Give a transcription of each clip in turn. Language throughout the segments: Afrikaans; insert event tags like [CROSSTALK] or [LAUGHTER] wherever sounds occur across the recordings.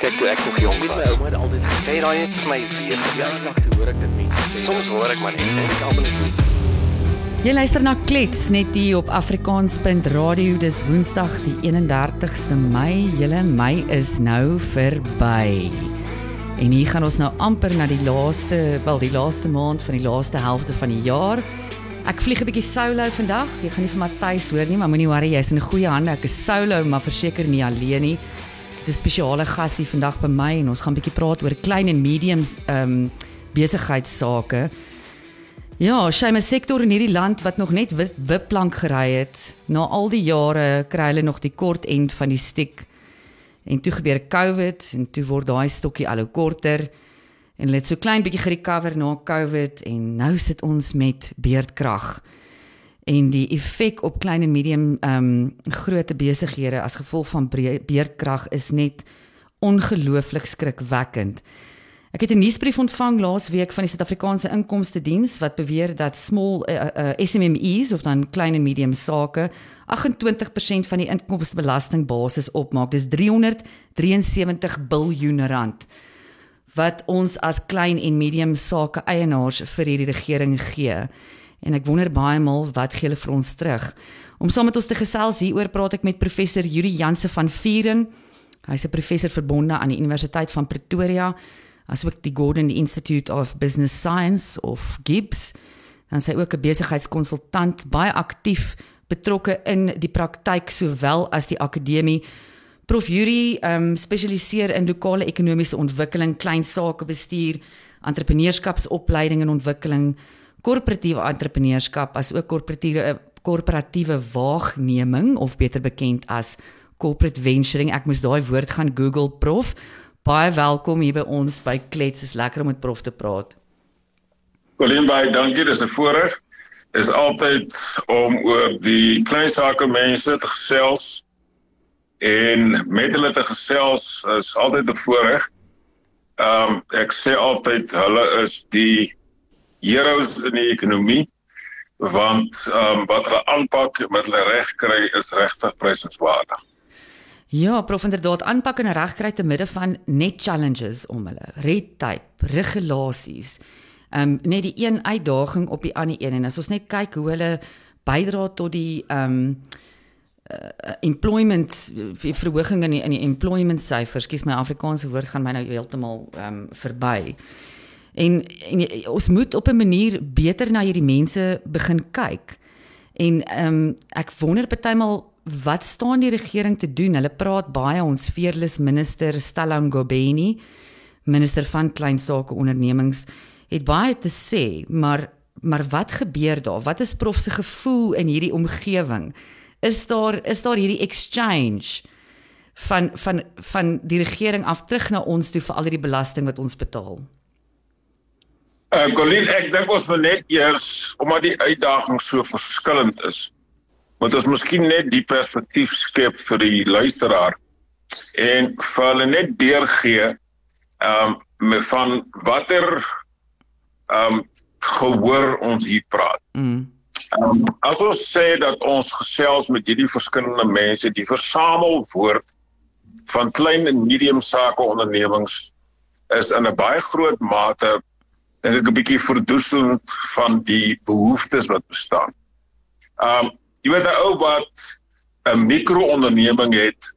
Kyk toe ek nog jonk was, my ouma het altyd gesê raai het vir my weer verjaardag toe hoor ek dit mense sê. Soms hoor ek maar net en ek almal net Jy luister na Klets net hier op Afrikaans.radio. Dis Woensdag die 31ste Mei. Julle Mei is nou verby. En hier gaan ons nou amper na die laaste, wel die laaste maand van die laaste helfte van die jaar. Ek vlieg 'n bietjie solo vandag. Jy gaan nie vir Matthys hoor nie, maar moenie worry, jy's in goeie hande. Ek is solo, maar verseker nie alleen nie. Dis spesiale gasie vandag by my en ons gaan 'n bietjie praat oor klein en mediums ehm um, besigheidsake. Ja, skeie sektor in hierdie land wat nog net wip, wipplank gery het. Na al die jare kry hulle nog die kort end van die stiek. En toe gebeur COVID en toe word daai stokkie al hoe korter. En hulle het so klein bietjie gerecover na COVID en nou sit ons met beerdkrag en die effek op klein en medium ehm um, groot besighede as gevolg van beerdkrag is net ongelooflik skrikwekkend. Ek het 'n nuusbrief ontvang laas week van die Suid-Afrikaanse Inkomste Diens wat beweer dat small uh, uh, SMMEs of dan klein en medium sake 28% van die inkomstebelastingbasis opmaak. Dis 373 miljard rand wat ons as klein en medium sake eienaars vir hierdie regering gee en ek wonder baie maal wat gee hulle vir ons terug. Om saam met ons te gesels hieroor praat ek met professor Yuri Janse van Vieren. Hy's 'n professor verbonde aan die Universiteit van Pretoria, asook die Gordon Institute of Business Science of GIBS. Dan sy ook 'n besigheidskonsultant, baie aktief betrokke in die praktyk sowel as die akademie. Prof Yuri ehm um, spesialiseer in lokale ekonomiese ontwikkeling, klein sake bestuur, entrepreneurskapsopleiding en ontwikkeling korporatiewe entrepreneurskap as ook korporatiewe korporatiewe waagneming of beter bekend as corporate venturing. Ek moes daai woord gaan Google prof. Baie welkom hier by ons by Klets. Is lekker om met prof te praat. Colleen baie dankie. Dis 'n voorreg. Is altyd om oor die klein sake mense te gesels en met hulle te gesels is altyd 'n voorreg. Ehm um, ek sê altyd hulle is die heroes in die ekonomie want ehm um, wat hulle aanpak met hulle reg kry is regtig prysenswaardig. Ja, prof inderdaad aanpak en reg kry te midde van net challenges om hulle red tape, regulasies. Ehm um, net die een uitdaging op die ander een en as ons net kyk hoe hulle bydra tot die ehm um, uh, employment verhoging in die, in die employment syfers, skus my Afrikaanse woord gaan my nou heeltemal ehm um, verby. En, en ons moet op 'n manier beter na hierdie mense begin kyk. En ehm um, ek wonder partymal wat staan die regering te doen? Hulle praat baie ons fearless minister Stella Ngobeni, minister van klein sake ondernemings, het baie te sê, maar maar wat gebeur daar? Wat is prof se gevoel in hierdie omgewing? Is daar is daar hierdie exchange van van van die regering af terug na ons toe vir al die belasting wat ons betaal? Uh Colin, ek dink ons moet net eers omdat die uitdaging so verskillend is, moet ons miskien net die perspektief skep vir die luisteraar en vir hulle net deurgee um met van watter um gehoor ons hier praat. Mm. Um as ons sê dat ons gesels met hierdie verskillende mense, die versamelwoord van klein en medium sake ondernemings is in 'n baie groot mate dink ek 'n bietjie verdoeselend van die behoeftes wat bestaan. Um jy weet 'n ou wat 'n mikroonderneming het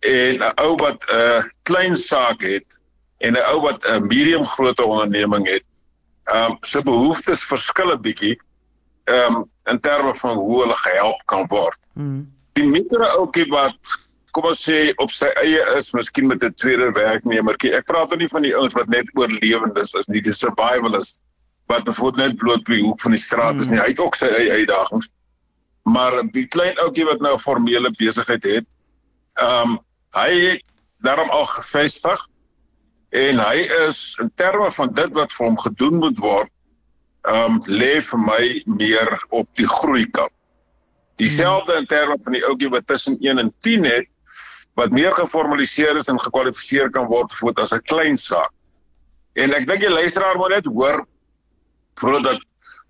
en 'n ou wat 'n klein saak het en 'n ou wat 'n medium grootte onderneming het, um se behoeftes verskil 'n bietjie um in terme van hoe hulle gehelp kan word. Mm. Die mikro ouetjie wat kom ons sê op sy eie is, miskien met 'n tweede werknemertjie. Ek praat nou nie van die ouens wat net oorlewendes is nie, die survivalists wat bijvoorbeeld net bloot by die hoek van die straat is nie. Hy het ook sy eie uitdagings. Maar die klein ouetjie wat nou 'n formele besigheid het, ehm um, hy het daarom al gevestig en hy is in terme van dit wat vir hom gedoen moet word, ehm um, lê vir my meer op die groei kant. Dieselfde in terme van die ouetjie wat tussen 1 en 10 het, wat meer geformaliseer is en gekwalifiseer kan word vir as 'n klein saak. En ek dink die luisteraar moet net hoor voordat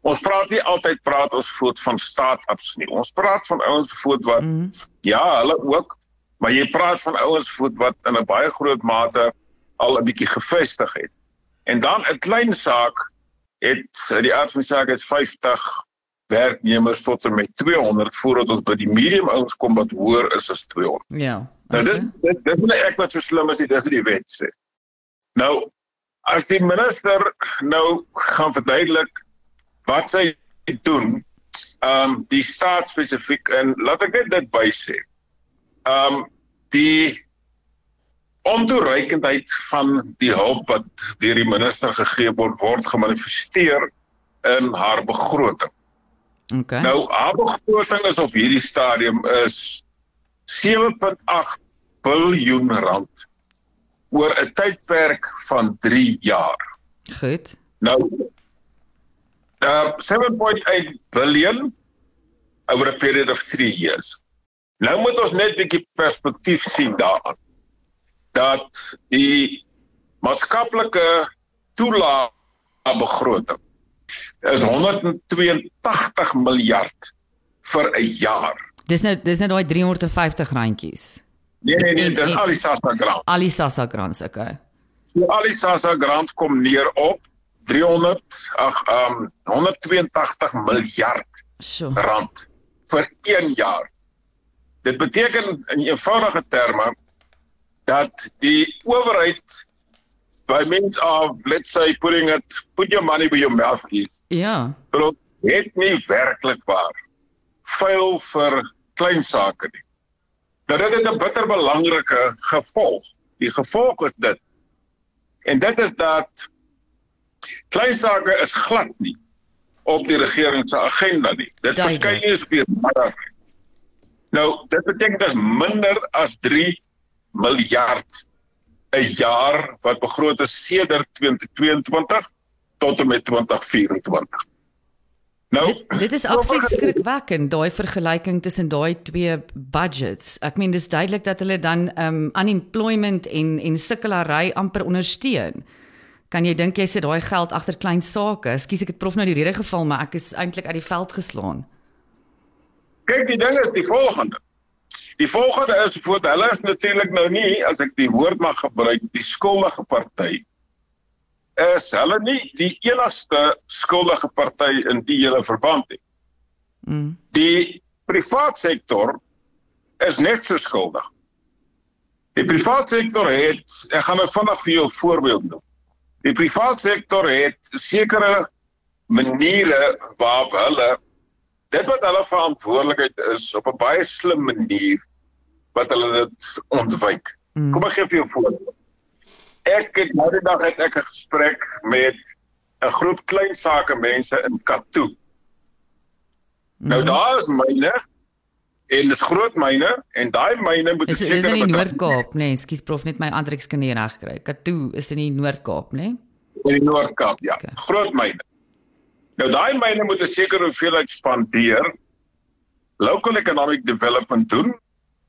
ons praat nie altyd praat ons voet van start-ups nie. Ons praat van ouens voet wat mm. ja, hulle ook Maar jy praat van ouens wat in 'n baie groot mate al 'n bietjie gevestig het. En dan 'n klein saak het die aard van die saak is 50 werknemers tot en met 200 voordat ons by die medium ouens kom wat hoër is as 200. Ja. Nou dit dit dit is nie ek wat so slim is nie, dis die wet sê. Nou as die minister nou gaan verduidelik wat sy doen, ehm um, die staat spesifiek en laat ek net dit by sê. Ehm um, die ontoereikendheid van die hulp wat deur die minister gegee word word gemanifesteer in haar begroting. Okay. Nou haar begroting is op hierdie stadium is 7.8 biljoen rand oor 'n tydperk van 3 jaar. Goed. Nou uh 7.8 biljoen oor 'n period of 3 years. Nou moet ons net 'n bietjie perspektief sien daaraan dat die maatskaplike toelaag begroting is 182 miljard vir 'n jaar. Dis nou dis nou daai 350 randjies. Nee nee nee, dis al die SASSA grant. Al die SASSA grants, okay. So al die SASSA grant kom neer op 300 ag um 182 miljard So. rand vir 1 jaar. Dit beteken in eenvoudige terme dat die owerheid by means of let's say putting it put your money where your mouth is. Ja. Dit het nie werklik waar vuil vir klein sake nie. Nou dit het 'n bitter belangrike gevolg. Die gevolg is dit. En dit is dat klein sake is glad nie op die regering se agenda nie. Dit verskyn nie op die radar. Nou, dit beteken dis minder as 3 miljard 'n jaar wat begroot is sedert 2022 tot en met 2024. Nou, Dit, dit is [LAUGHS] absoluut skrikwekkend daai vergelyking tussen daai twee budgets. Ek meen dis duidelik dat hulle dan um unemployment en en sukkelary amper ondersteun. Kan jy dink jy sit daai geld agter klein sake? Ekskuus ek het prof nou die rede geval, maar ek is eintlik uit die veld geslaan. kyk die ding is die volgende. Die volgende is voor hulle is natuurlik nou nie as ek die woord mag gebruik die skuldige party. Is hulle nie die enigste skuldige party in die hele verband nie. Mm. Die privaat sektor is net so skuldig. Die privaat sektor het ek gaan nou vinnig vir jou 'n voorbeeld noem. Die privaat sektor het sekere maniere waarop hulle dit wat hulle verantwoordelikheid is op 'n baie slim manier wat hulle dit ontwyk. Mm. Kom ek gee vir jou 'n voorbeeld. Ek het nou die dag het ek 'n gesprek met 'n groep klein sake mense in Katoo. Nou Mhm. daar is myne en dit is groot myne en daai myne moet Is ek is in die Noord-Kaap, nee, ekskuus prof, net my Andrieks kan nie reg kry. Katoo is in die Noord-Kaap, nê? in die Noord-Kaap, ja. Okay. Groot myne. Nou daai myne moet 'n sekere hoeveelheid spandeer local economic development doen,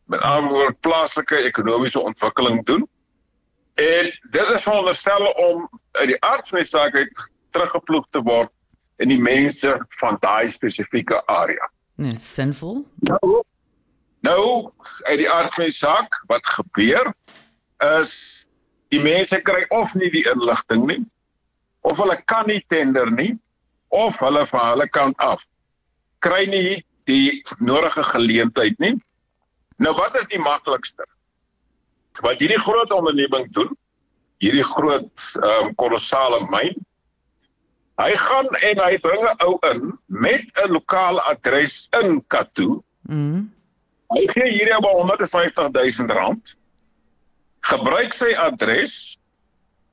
met ander woorde plaaslike ekonomiese ontwikkeling doen. En dit is veronderstel om uit die aard van die saak uit teruggeploeg te word in die mense van daai spesifieke area. Nee, sinvol. Nou, nou uit die aard van die saak wat gebeur is die mense kry of nie die inligting nie of hulle kan nie tender nie of hulle van hulle kant af kry nie die nodige geleentheid nie. Nou wat is die maklikste? Wat hierdie groot onderneming doen, hierdie groot ehm um, kolossale myn Hy gaan en hy bring 'n ou in met 'n lokale adres in Katoo Mm. Hy gee hierdie op 150 000 rand. Gebruik sy adres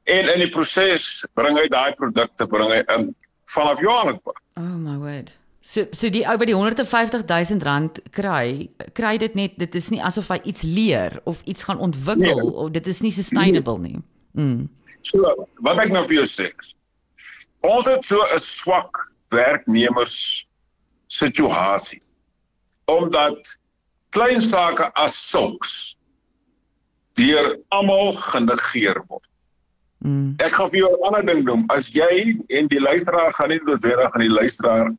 en in die proses bring hy daai produkte bring hy in vanaf Johannesburg. Oh my word. So so die ou wat die 150 000 rand kry, kry dit net dit is nie asof hy iets leer of iets gaan ontwikkel Nee. of dit is nie sustainable nie. Mm. So, wat ek nou vir jou sê. Ons het so 'n swak werknemers situasie omdat klein sake as sulks deur almal genegeer word. Mm. Ek gaan vir jou 'n ander ding noem. As jy en die luisteraar gaan nie noodwendig aan die luisteraar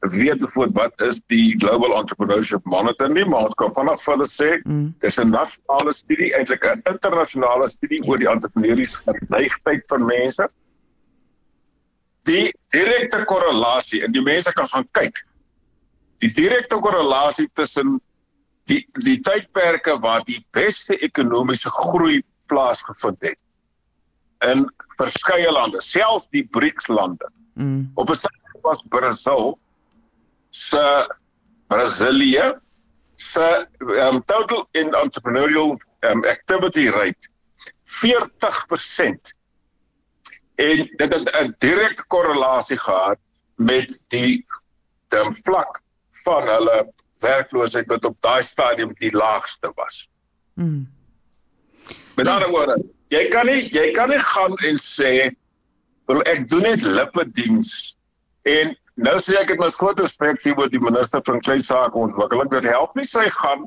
weet voor wat is die Global Entrepreneurship Monitor nie, maar ons kan vanaf hulle sê Mm. dis 'n nasionale studie, eintlik 'n internasionale studie oor die entrepreneursiese geneigtheid van mense. Die direkte korrelasie en die mense kan gaan kyk. Die direkte korrelasie tussen die die tydperke waar die beste ekonomiese groei plaasgevind het in verskeie lande, selfs die BRICS lande. Mm. Op 'n stadium was Brasil se Brasilia se um, total in entrepreneurial um, activity rate 40% en dit het 'n direkte korrelasie gehad met die die vlak van hulle werkloosheid wat op daai stadium die laagste was. Mm. Met Ja. ander woorde, jy kan nie jy kan nie gaan en sê wil ek doen net lippe diens en nou sê ek dit met groot respek hier oor die minister van klein sake ontwikkeling dit help nie sy gaan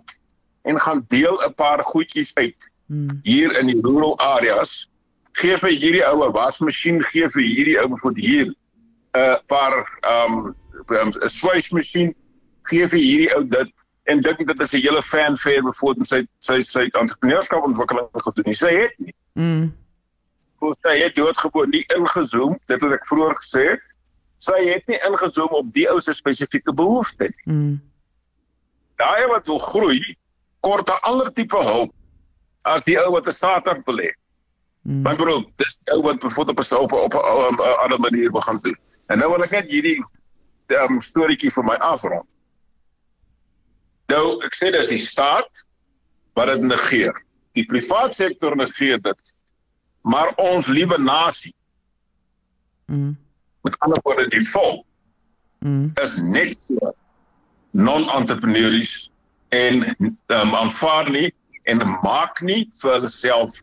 en gaan deel 'n paar goedjies uit Mm. hier in die rural areas gee vir hierdie oue wasmasjien gee vir hierdie ou vir hier 'n uh, paar um 'n swysmasjien gee vir hierdie ou dit en dink dit is 'n hele fanfare bevoor sy sy sy entrepreneurskap ontwikkeling gedoen. Sy het nie. Mm. Hoe sy het doodgewoon nie ingezoom, dit het ek vroeër gesê. Sy het nie ingezoom op die ou se spesifieke behoeftes nie. Mm. Daai wat wil groei, kort 'n ander tipe hulp as die ou wat 'n start-up wil hê. Mm. Maar bro, dis ou wat bijvoorbeeld op 'n op 'n op 'n ander manier wil gaan doen. En nou wil ek net hierdie um, storieetjie vir my afrond. Nou, ek sê dis die staat wat dit negeer. Die private sektor negeer dit. Maar ons liewe nasie, Mm. Met ander woorde die volk, Mm. is net so non-entrepreneurs en um, aanvaar nie en maak nie vir hulself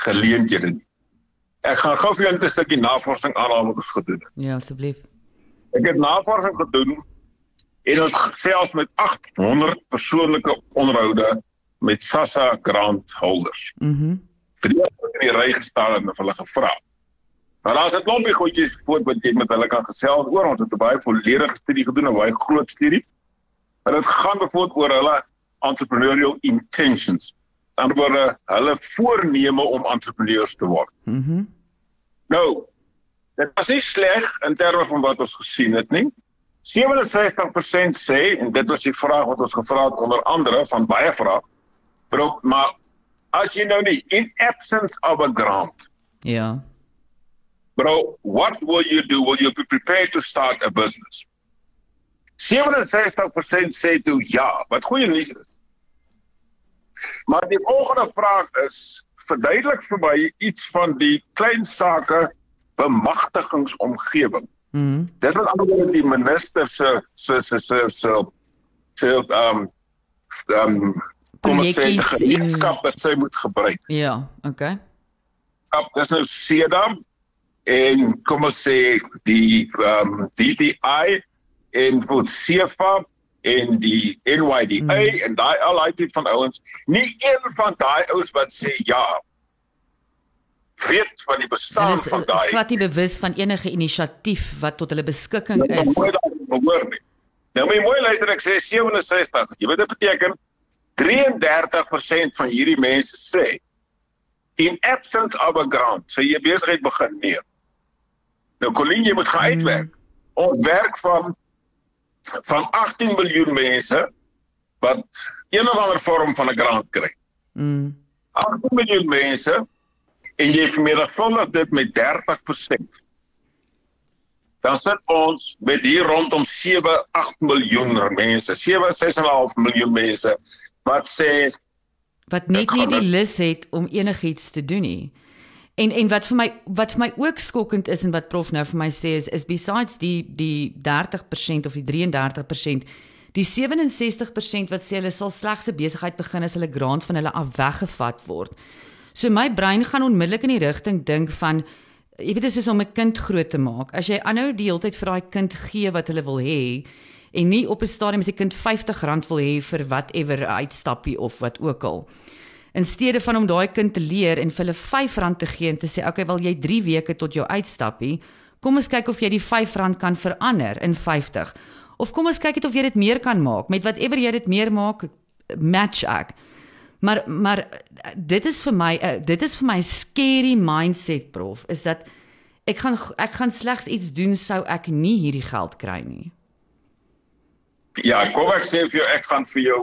geleenthede nie. Ek gaan gou vir julle 'n stukkie navorsing aanhaal wat ons gedoen het. Ja, asseblief. Ek het navorsing gedoen en ons gesels met 800 persoonlike onderhoude met SASSA grant holders. Mhm. Vir die in die ry gestaan en hulle gevra. Maar daar's 'n klompie goedjies voor wat jy met hulle kan gesels oor. Ons het 'n baie volledige studie gedoen, 'n baie groot studie. En dit gaan bijvoorbeeld oor hulle entrepreneurial intentions. Ander woorde, hulle voorneme om entrepreneurs te word. Mhm. Nou, dit was nie sleg in terme van wat ons gesien het nie. 67% sê en dit was die vraag wat ons gevra het onder andere van baie vrae. Bro, maar as jy nou nie in absence of a grant, Ja. Bro, what will you do? Will you be prepared to start a business? 67% sê toe ja, wat goeie nuus is. Maar die volgende vraag is verduidelik vir my iets van die klein sake bemagtigingsomgewing. Mhm. Dis wat ander woorde die minister se se se se se se um um kom ek sê gereedskap wat sy moet gebruik. Ja, okay. Dis nou SEDA en kom ons sê die um DTI en wat CFA en die NYDA Hmm. mm. en daai al daai tipe van ouens, nie een van daai ouens wat sê ja weet van die Hulle bestaan is, van is daai glad nie bewus van enige inisiatief wat tot hulle beskikking Nou, is. verhoor nie. Nou jy mooi luister, ek sê 67. Jy weet dit beteken 33% van hierdie mense sê in absence of a grant, sê jy besigheid begin nee. Nou Colleen, jy moet gaan Mm. uitwerk. Ons werk van van 18 miljoen mense wat een of ander vorm van 'n grant kry. Mm. 18 miljoen mense en jy vermenigvuldig dit met 30%. Dan sit ons met hier rondom 7, 8 miljoen mense, 7, 6,5 miljoen mense wat sê wat net nie die lus het om enigiets te doen nie. En en wat vir my wat vir my ook skokkend is en wat prof nou vir my sê is is besides die die 30% of die 33% die 67% wat sê hulle sal slegs 'n besigheid begin as hulle grant van hulle af weggevat word. So my brein gaan onmiddellik in die rigting dink van jy weet dit is om 'n kind groot te maak. As jy aanhou die hele tyd vir daai kind gee wat hulle wil hê en nie op 'n stadium as die kind R50 wil hê vir whatever uitstappie of wat ook al. In steede van om daai kind te leer en vir hulle R5 te gee en te sê, "Oké, wel jy 3 weke tot jou uitstappie, kom ons kyk of jy die R5 kan verander in 50." Of kom ons kyk net of jy dit meer kan maak met whatever jy dit meer maak match ek. Maar maar dit is vir my uh, dit is vir my scary mindset prof is dat ek gaan ek gaan slegs iets doen sou ek nie hierdie geld kry nie. Ja, kom ek sê vir jou ek gaan vir jou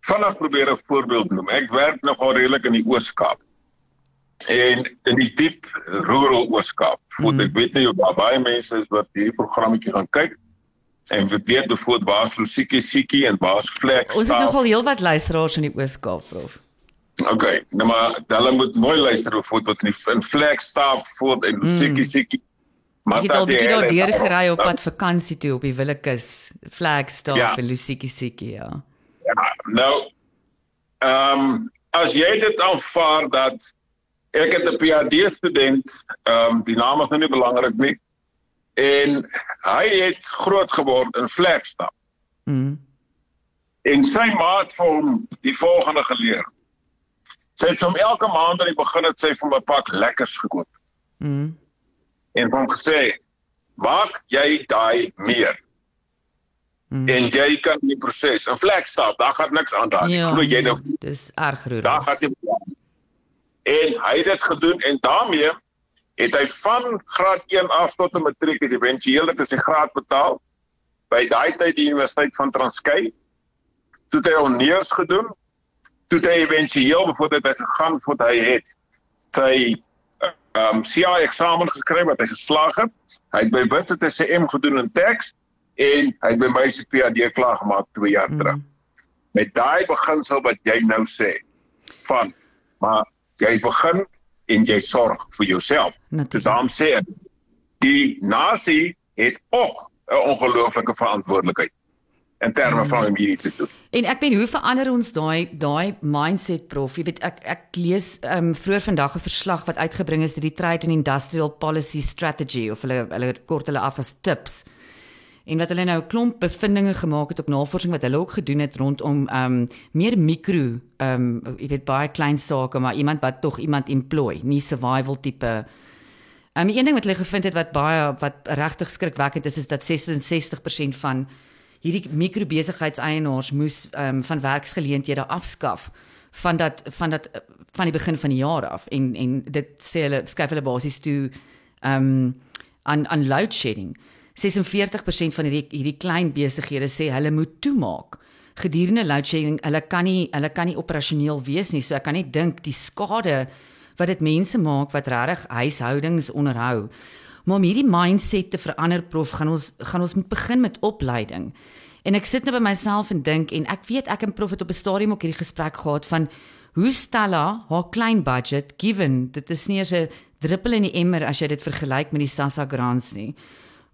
vinnig probeer 'n voorbeeld noem. Ek werk nogal redelik in die Oos-Kaap. En in die diep rural Oos-Kaap. Want ek weet nie of daar baie mense is wat hierdie programmetjie gaan kyk en vir weet bevoor waar is Lusiekie Siekie en waar is Flex. Ons het nogal heelwat luisteraars in die Oos-Kaap, prof. OK, nou maar hulle moet mooi luister bevoor wat in die in Flex staaf voor en Lusiekie mm. Siekie. Maar ek het al bietjie daar deur gery op pad vakansie toe op die Willekeus Flagstaff ja. en Lusiekie Siekie, ja. Ja, nou ehm um, as jy dit aanvaar dat ek het 'n PhD student, ehm um, die naam is nou nie belangrik nie. En hy het groot geword in Flagstaff. Mm. En sy maat vir hom die volgende geleer. Sy het hom elke maand aan die begin het sy vir 'n pak lekkers gekoop. Mm. En hom gesê, "Maak jy daai meer?" Mm. En jy kan die proses in Flagstaff, daar gaan niks aan daar. Ja, Glo jy nou? Dis erg groot. Daar gaan jy En hy het dit gedoen en daarmee het hy van graad 1 af tot 'n matriek het éventueel dit is die graad betaal by daai tyd die Universiteit van Transkei. Toe het hy honeurs gedoen. Toe het hy éventueel voordat hy gegaan voordat hy het sy ehm um, CA eksamen geskryf wat hy geslaag het. Hy het by Wits het sy M gedoen in teks en hy het by my se PhD klaar gemaak 2 jaar mm. terug. Met daai beginsel wat jy nou sê van maar jy begin en jy sorg vir jouself. Dit daarom sê ek die nasie het ook 'n ongelooflike verantwoordelikheid in terme mm. van om hierdie te doen. En ek weet hoe verander ons daai daai mindset prof. Jy weet ek ek lees ehm um, vroeër vandag 'n verslag wat uitgebring is deur die Trade and Industrial Policy Strategy of hulle hulle kort hulle af as tips en wat hulle nou 'n klomp bevindinge gemaak het op navorsing wat hulle ook gedoen het rondom ehm um, meer mikro ehm um, jy weet baie klein sake maar iemand wat tog iemand employ, nie survival tipe. Ehm um, een ding wat hulle gevind het wat baie wat regtig skrikwekkend is is dat 66% van hierdie mikrobesigheidseienaars moes ehm um, van werksgeleenthede afskaf van dat van dat van die begin van die jaar af en en dit sê hulle skryf hulle basies toe ehm um, aan aan load shedding. 46% van hierdie hierdie klein besighede sê hulle moet toemaak. Gedurende load shedding, hulle kan nie hulle kan nie operasioneel wees nie. So ek kan net dink die skade wat dit mense maak wat regtig huishoudings onderhou. Maar om hierdie mindset te verander prof, gaan ons gaan ons moet begin met opleiding. En ek sit nou by myself en dink en ek weet ek en prof het op 'n stadium ook hierdie gesprek gehad van hoe Stella haar klein budget given dit is nie eens 'n druppel in die emmer as jy dit vergelyk met die Sassa grants nie.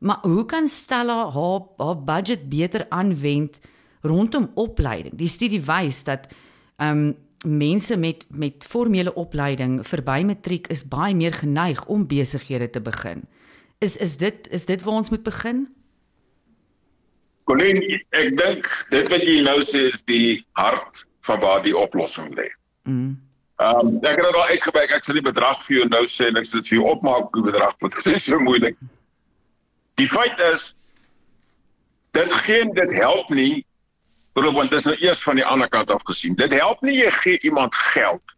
Maar hoe kan Stella haar haar budget beter aanwend rondom opleiding? Die studie wys dat ehm um, mense met met formele opleiding verby matriek is baie meer geneig om besighede te begin. Is is dit is dit waar ons moet begin? Colin, ek dink dit wat jy nou sê is die hart van waar die oplossing lê. Mm. Ehm um, ek het dit al uitgewerk. Ek sal die bedrag vir jou nou sê en ek sal dit vir jou opmaak die bedrag want dit is so moeilik. Die feit is dit geen dit help nie want dit is nou eers van die ander kant af gesien. Dit help nie jy gee iemand geld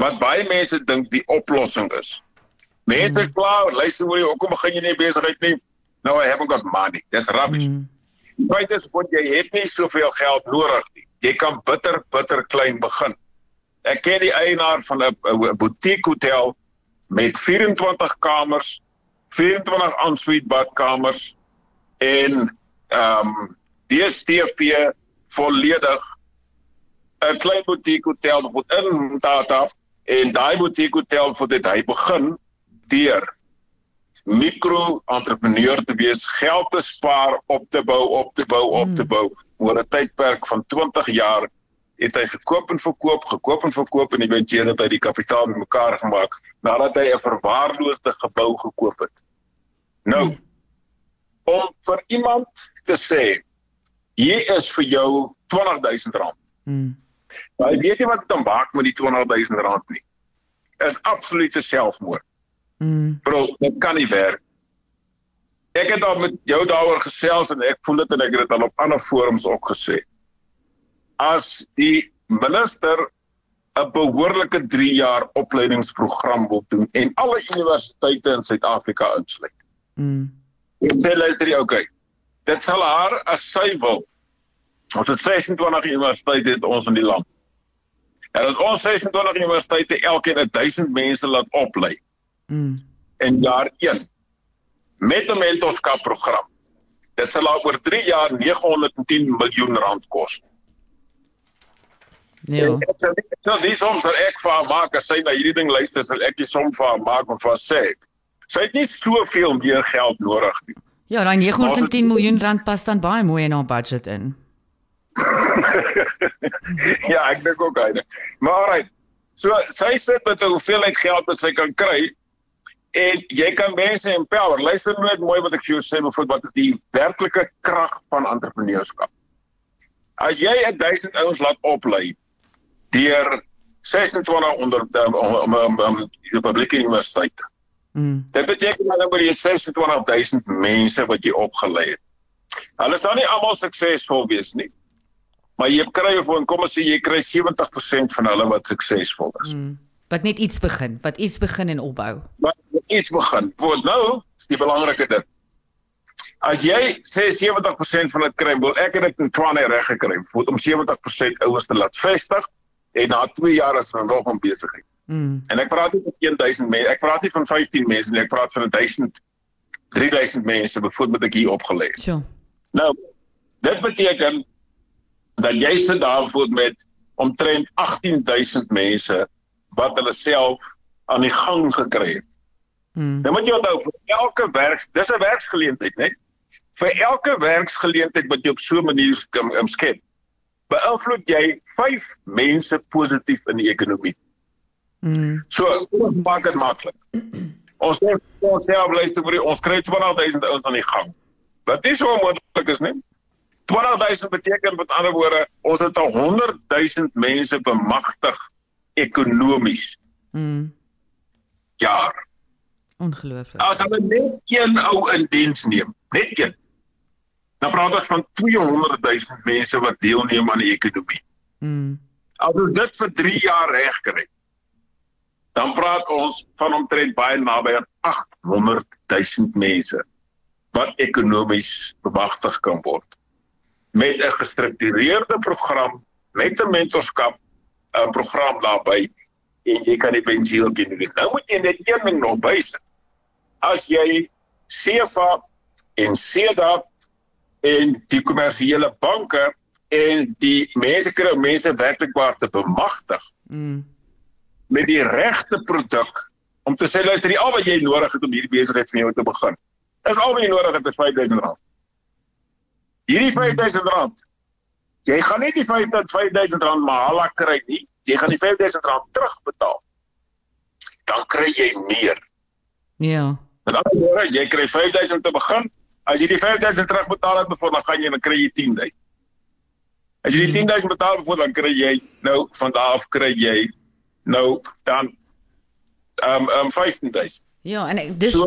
wat baie mense dink die oplossing is. Mense mm. klaar, luister hoor jy, hoekom begin jy nie besigheid nie? Nou I haven't got money. Dis rubbish. Mm. Die feit is want jy het nie soveel geld nodig nie. Jy kan bitter bitter klein begin. Ek ken die eienaar van 'n boutique hotel met 24 kamers 24 ensuite badkamers en ehm um, DStv volledig 'n klein boutique hotel wat in Tata en daai boutique hotel vir dit hy begin deur mikro-entrepreneur te wees, geld te spaar, op te bou, op te bou, op te hmm. bou oor 'n tydperk van 20 jaar het hy gekoop en verkoop, gekoop en verkoop en eventueel het hy die kapitaal bymekaar gemaak nadat hy 'n verwaarloosde gebou gekoop het. Nou om vir iemand te sê hier is vir jou R20000. Mm. Nou jy weet nie wat dit dan maak met die R20000 nie. Is absolute selfmoord. Mm. Bro, dit kan nie werk. ek het al met jou daaroor gesels en ek voel dit en ek het dit al op ander forums ook gesê. As die minister 'n behoorlike 3 jaar opleidingsprogram wil doen en alle universiteite in Suid-Afrika insluit. Mm. Ek sê luister jy okay. Dit sal haar as sy wil. Ons het 26 universiteite het ons in die land. En as ons 26 universiteite elkeen 1000 mense laat oplei Mm. in jaar 1 met 'n mentorskap program. Dit sal haar oor 3 jaar 910 miljoen rand kos. En Ek ek sal nie soms dat ek vir haar maak as sy na hierdie ding luister, sal ek die som vir haar maak of vir haar sê. Sy het nie soveel meer geld nodig nie. Ja, daai 910 miljoen rand pas dan baie mooi in haar budget in. [LAUGHS] ja, ek dink ook hy. Maar alright. So sy sit met 'n hoeveelheid geld wat sy kan kry en jy kan mense empower. Luister net mooi wat ek vir jou sê, bijvoorbeeld wat is die werklike krag van entrepreneurskap. As jy 1000 ouens laat oplei deur 2600 um, um, um, um, publieke universiteite. Mm. Dit beteken dan oor die 26000 mense wat jy opgelei het. Hulle sal nie almal suksesvol wees nie. Maar jy kry gewoon kom ons sê jy kry 70% van hulle wat suksesvol is. Mm. Wat net iets begin, wat iets begin en opbou. Maar iets begin. Want nou is die belangrike ding. As jy sê 70% van dit kry, wil ek dit in Tshwane reg gekry. Moet om 70% ouers te laat vestig en na 2 jaar is hulle nog om besigheid. Mm. En ek praat nie van 1000 mense, ek praat nie van 15 mense nie, ek praat van 1000 3000 mense byvoorbeeld ek hier opgelê. het. Sjoe. Nou, dit beteken dat jy sit daarvoor met omtrent 18000 mense wat hulle self aan die gang gekry het. Mm. Nou moet jy onthou vir elke werk, dis 'n werksgeleentheid, né? Vir elke werksgeleentheid wat jy op so 'n manier sk- um, skep, beïnvloed jy 5 mense positief in die ekonomie. Mm. So, ons maak dit maklik. [CLEARS THROAT] Ons sê ons self luister vir ons kry 20000 ouens aan die gang. Wat nie so moontlik is nie. 20000 beteken met ander woorde, ons het al 100000 mense bemagtig ekonomies Mm. jaar. Ongelooflik. As hulle net een ou in diens neem, net een. Dan praat ons van 200000 mense wat deelneem aan die ekonomie. Mm. As ons dit vir 3 jaar reg kry, dan praat ons van omtrent baie naby aan 800 000 mense wat ekonomies bemagtig kan word met 'n gestruktureerde program, met 'n mentorskap 'n program daarbey en jy kan die pensioen doen. Nou moet jy net een ding nog bysit. As jy CFA en CEDA en die kommersiële banke en die mense kry mense werklik waar te bemagtig Mm. Met die regte produk om te sê luister, die al wat jy nodig het om hierdie besigheid van jou te begin. Is al wat jy nodig het is R5000. Hierdie R5000. Jy gaan nie die R5000 mahala kry nie. Jy gaan die R5000 terugbetaal. Dan kry jy meer. Ja. Met ander woorde, jy kry R5000 te begin. As jy die R5000 terugbetaal het, voor dan gaan jy dan kry jy 10000. As jy die 10000 betaal voor dan kry jy nou van daar af kry jy nou dan ehm um, um, 15000. Ja, en ek- dis So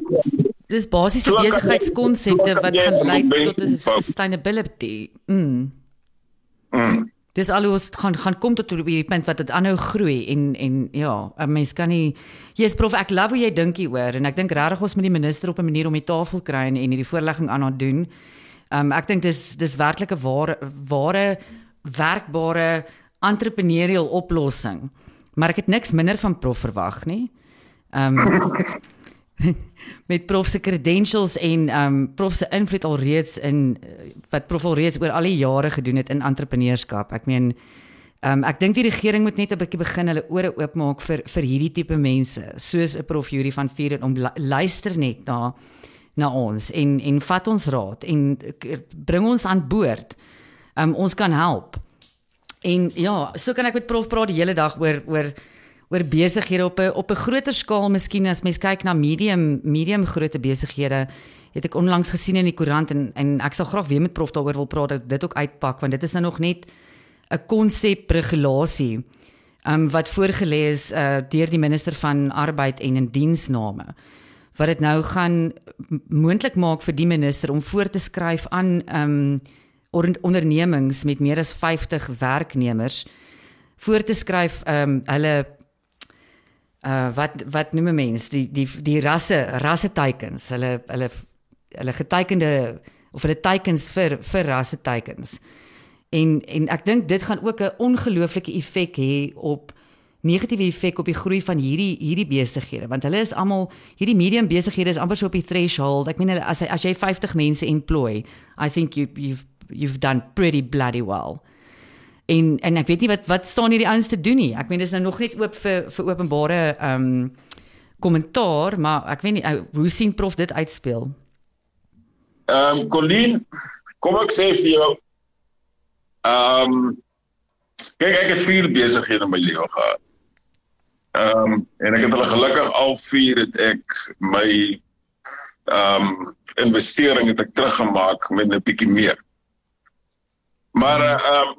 dis basiese so besigheidskonsepte so wat gaan lei tot 'n sustainability. Mm. mm, Dis alhoewel gaan gaan kom tot op hierdie punt wat dit aanhou groei en en ja, 'n mens kan nie Jy's prof, ek love hoe jy dink hieroor en ek dink regtig ons moet die minister op 'n manier om die tafel kry en en hierdie voorlegging aan haar doen. Um ek dink dis dis werklik 'n ware ware werkbare entrepreneurial oplossing. Maar ek het niks minder van prof verwag nie. Um [LAUGHS] met prof se credentials en um prof se invloed alreeds in eh, wat prof alreeds oor al die jare gedoen het in entrepreneurskap. Ek meen um ek dink die regering moet net 'n bietjie begin hulle ore oopmaak vir vir hierdie tipe mense, soos 'n prof Yuri van Vuren om lu- luister net na na ons en en vat ons raad en bring ons aan boord. Um ons kan help. En ja, so kan ek met prof praat die hele dag oor oor oor besighede op 'n op 'n groter skaal miskien as mens kyk na medium medium grootte besighede. Het ek onlangs gesien in die koerant en en ek sal graag weer met prof daaroor wil praat dat dit ook uitpak want dit is nou nog net 'n konsep regulasie um, wat voorgelê is uh, deur die minister van arbeid en indiensname wat dit nou gaan moontlik maak vir die minister om voor te skryf aan um, ondernemings met meer as 50 werknemers voor te skryf ehm um, hulle uh wat wat noem mense die die die rasse rasse teikens hulle hulle hulle getekende of hulle teikens vir vir rasse teikens en en ek dink dit gaan ook 'n ongelooflike effek hê op negatiewe effek op die groei van hierdie hierdie besighede. Want hulle is almal hierdie medium besighede is amper so op die threshold. Ek meen hulle as as jy 50 mense employ i think you you've you've done pretty bloody well. En en ek weet nie wat wat staan hierdie ouens te doen nie. Ek meen dis nou nog net oop vir vir openbare ehm um, kommentaar maar ek weet nie hoe sien prof dit uitspeel? Ehm um, Colleen kom ek sê vir jou ehm um, kyk ek het vier besighede in my lewe gehad. Ehm um, en ek het hulle gelukkig al vier het ek my ehm um, investering het ek teruggemaak met 'n bietjie meer. Maar uh, um,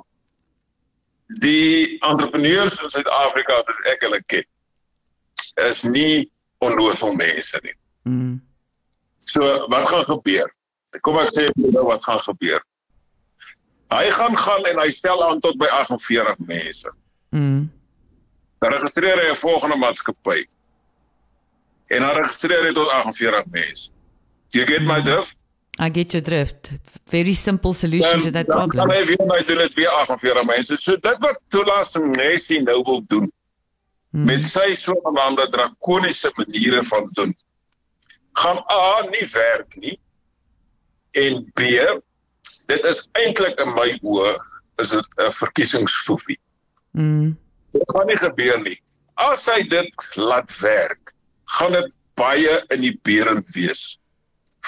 die entrepreneurs in Suid-Afrika as ek hulle ken is nie onnoosel mense nie. Mm. So wat gaan gebeur? Kom ek sê nou wat gaan gebeur. Hy gaan gaan en hy stel aan tot by 48 mense. Mm dan registreer hy 'n volgende maatskappy. En dan registreer hy tot 48 mense. You get my drift? I get your drift. Very simple solution dan, to that problem. Dan kan hy weer my doen dit weer 48 mense. So dit wat toelassing Messi nou wil doen hmm. met sy sogenaamde drakoniese maniere van doen gaan A nie werk nie en B dit is eintlik in my oë is dit 'n verkiesingsfoefie. Mm. Dit gaan nie gebeur nie. As hy dit laat werk, gaan dit baie in die berend wees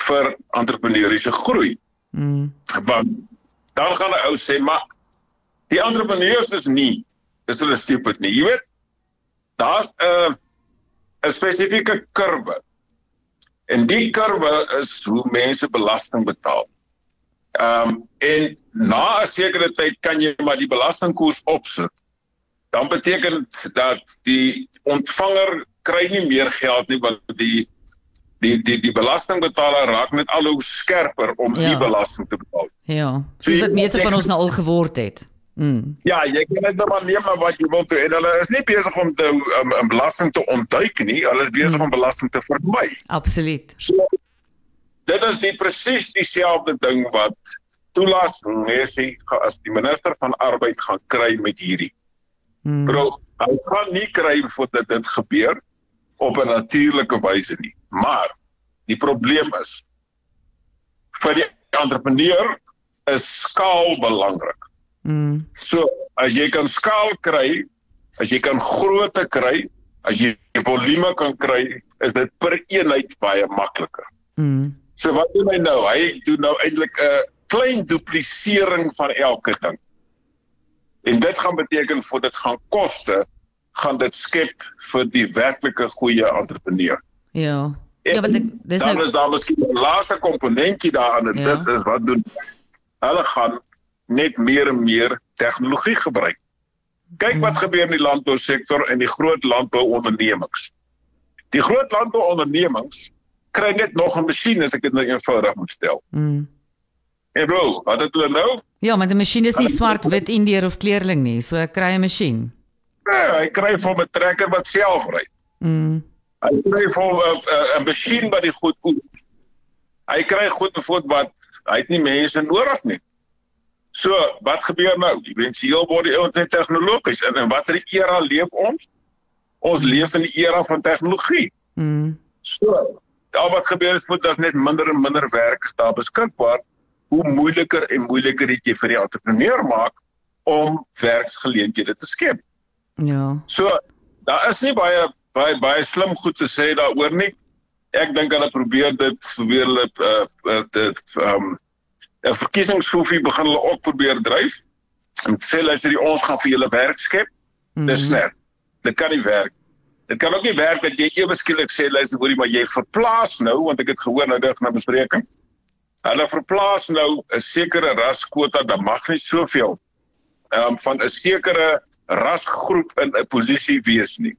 vir entrepreneursiese groei. Mm. Want dan gaan 'n ou sê, "Maar die entrepreneurs is nie is hulle stupid nie." Jy weet, daar's 'n 'n spesifieke kurwe. En die kurwe is hoe mense belasting betaal. Ehm um, en na 'n sekere tyd kan jy maar die belastingkoers opsit dan beteken dat die ontvanger kry nie meer geld nie want die die die die belastingbetaler raak net al hoe skerper om ja. die belasting te betaal. Ja. Soos wat meeste van ons nou al geword het. Mm. Ja, jy kan net maar neem maar wat jy wil doen. En hulle is nie besig om te um, um, belasting te ontduik nie. Hulle is besig mm. om belasting te vermy. Absoluut. So, dit is die presies dieselfde ding wat toelassing Messi as die minister van arbeid gaan kry met hierdie. Hmm. Bro, hy gaan nie kry voordat dit gebeur op 'n natuurlike wyse nie. Maar die probleem is vir die entrepreneur is skaal belangrik. Mm. So, as jy kan skaal kry, as jy kan grootte kry, as jy volume kan kry, is dit per eenheid baie makliker. Mm. So wat doen hy nou? Hy doen nou eintlik 'n klein duplisering van elke ding. En dit gaan beteken vir dit gaan koste gaan dit skep vir die werklike goeie entrepreneur. Ja. En ja, maar dit dis nou is daar miskien 'n laaste komponentjie daarin en ja. dit is wat doen hulle gaan net meer en meer tegnologie gebruik. Kyk wat hmm. gebeur in die landbousektor en die groot landbouondernemings. Die groot landbouondernemings kry net nog 'n masjien as ek dit nou eenvoudig moet stel. Mm. Hey bro, wat het hulle nou? Ja, maar die masjien is nie swart-wit indier of kleurling nie, so ek kry 'n masjien. Nee, hy kry van 'n trekker wat self ry. Mm. Hy kry van 'n 'n masjien wat die goed oes. Hy kry goed bevoed wat hy het nie mense nodig nie. So, wat gebeur nou? Eventueel word die ouens net tegnologies en in watter era leef ons? Ons leef in die era van tegnologie. Mm. So, daar wat gebeur is, moet daar net minder en minder werk daar beskikbaar hoe moeiliker en moeiliker dit jy vir die entrepreneur maak om werksgeleenthede te skep. Ja. So daar is nie baie baie baie slim goed te sê daaroor nie. Ek dink hulle probeer dit probeer hulle uh dit ehm um, 'n verkiesingsfoefie begin hulle ook probeer dryf. En sê hulle sê ons gaan vir julle werk skep. Mm -hmm. Dis net. Dit kan nie werk. Dit kan ook nie werk dat jy ewe skielik sê luister hoorie maar jy verplaas nou want ek het gehoor nou dit na bespreking. Hulle verplaas nou 'n sekere raskwota, dan mag nie soveel ehm um, van 'n sekere rasgroep in 'n posisie wees nie.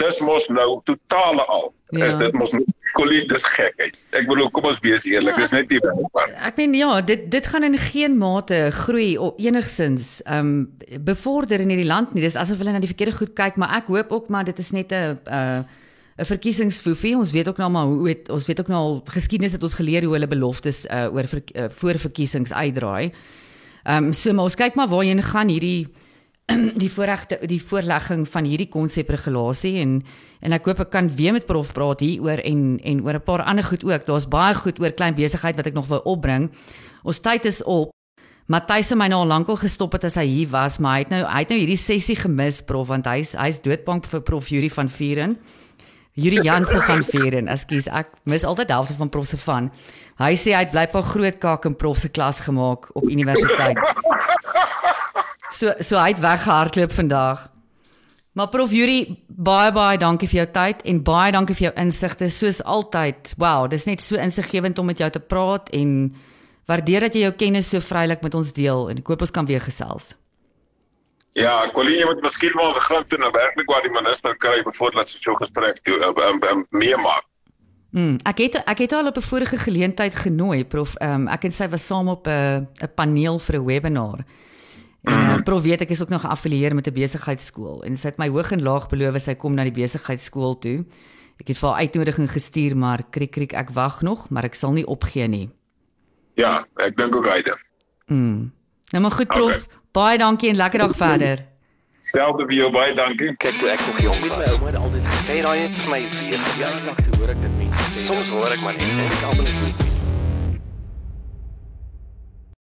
Dis mos nou totale al. Ja. Ja. Dit mos Colleen dis gekheid. Ek bedoel kom ons wees eerlik, Ja. dis net nie waar. Ek meen ja, dit dit gaan in geen mate groei of enigsins ehm um, bevorder in hierdie land nie. Dis asof hulle na die verkeerde goed kyk, maar ek hoop ook maar dit is net 'n 'n 'n verkiesingsfoefie. Ons weet ook nou maar hoe het, ons weet ook nou al geskiedenis het ons geleer hoe hulle beloftes uh, oor ver, uh, voor verkiesings uitdraai. Ehm um, so maar ons kyk maar waarheen gaan hierdie [CLEARS THROAT] die voorregte die voorlegging van hierdie konsepregulasie en en ek hoop ek kan weer met prof praat hieroor en en oor 'n paar ander goed ook. Daar's baie goed oor klein besigheid wat ek nog wil opbring. Ons tyd is op. Matthys het my nou al lankal gestop het as hy hier was, maar hy het nou hy het nou hierdie sessie gemis prof want hy's hy's doodbank vir prof Yuri van Vieren. Yuri Jansen van Vieren. Ekskuus, ek mis altyd die helfte van prof se van. Hy sê hy het blykbaar groot kak in prof se klas gemaak op universiteit. So so hy het weggehardloop vandag. Maar prof Yuri, baie baie dankie vir jou tyd en baie dankie vir jou insigte soos altyd. Wow, dis net so insiggewend om met jou te praat en waardeer dat jy jou kennis so vrylik met ons deel en ek hoop ons kan weer gesels. Ja, Colleen, jy moet miskien maar ons glimt toe na werklik waar die minister kry voordat sy so gesprek toe um, um, meemaak. Mm, ek het ek het haar al op 'n vorige geleentheid genooi, prof. Um, ek en sy was saam op 'n 'n paneel vir 'n webinar. En uh, prof weet ek is ook nog geaffilieer met 'n besigheidskool en sy het my hoog en laag beloof sy kom na die besigheidskool toe. Ek het vir haar uitnodiging gestuur, maar kriek kriek ek wag nog, maar ek sal nie opgee nie. Ja, ek dink ook hy dit. Mm. Nou maar goed prof, okay. baie dankie en lekker dag verder. Selfde vir jou baie dankie. Kyk toe ek nog jong was. My ouma het altyd gesê daai het vir my weer jaar lank te hoor ek dit mense sê. Soms hoor ek maar net en ek almal net nie.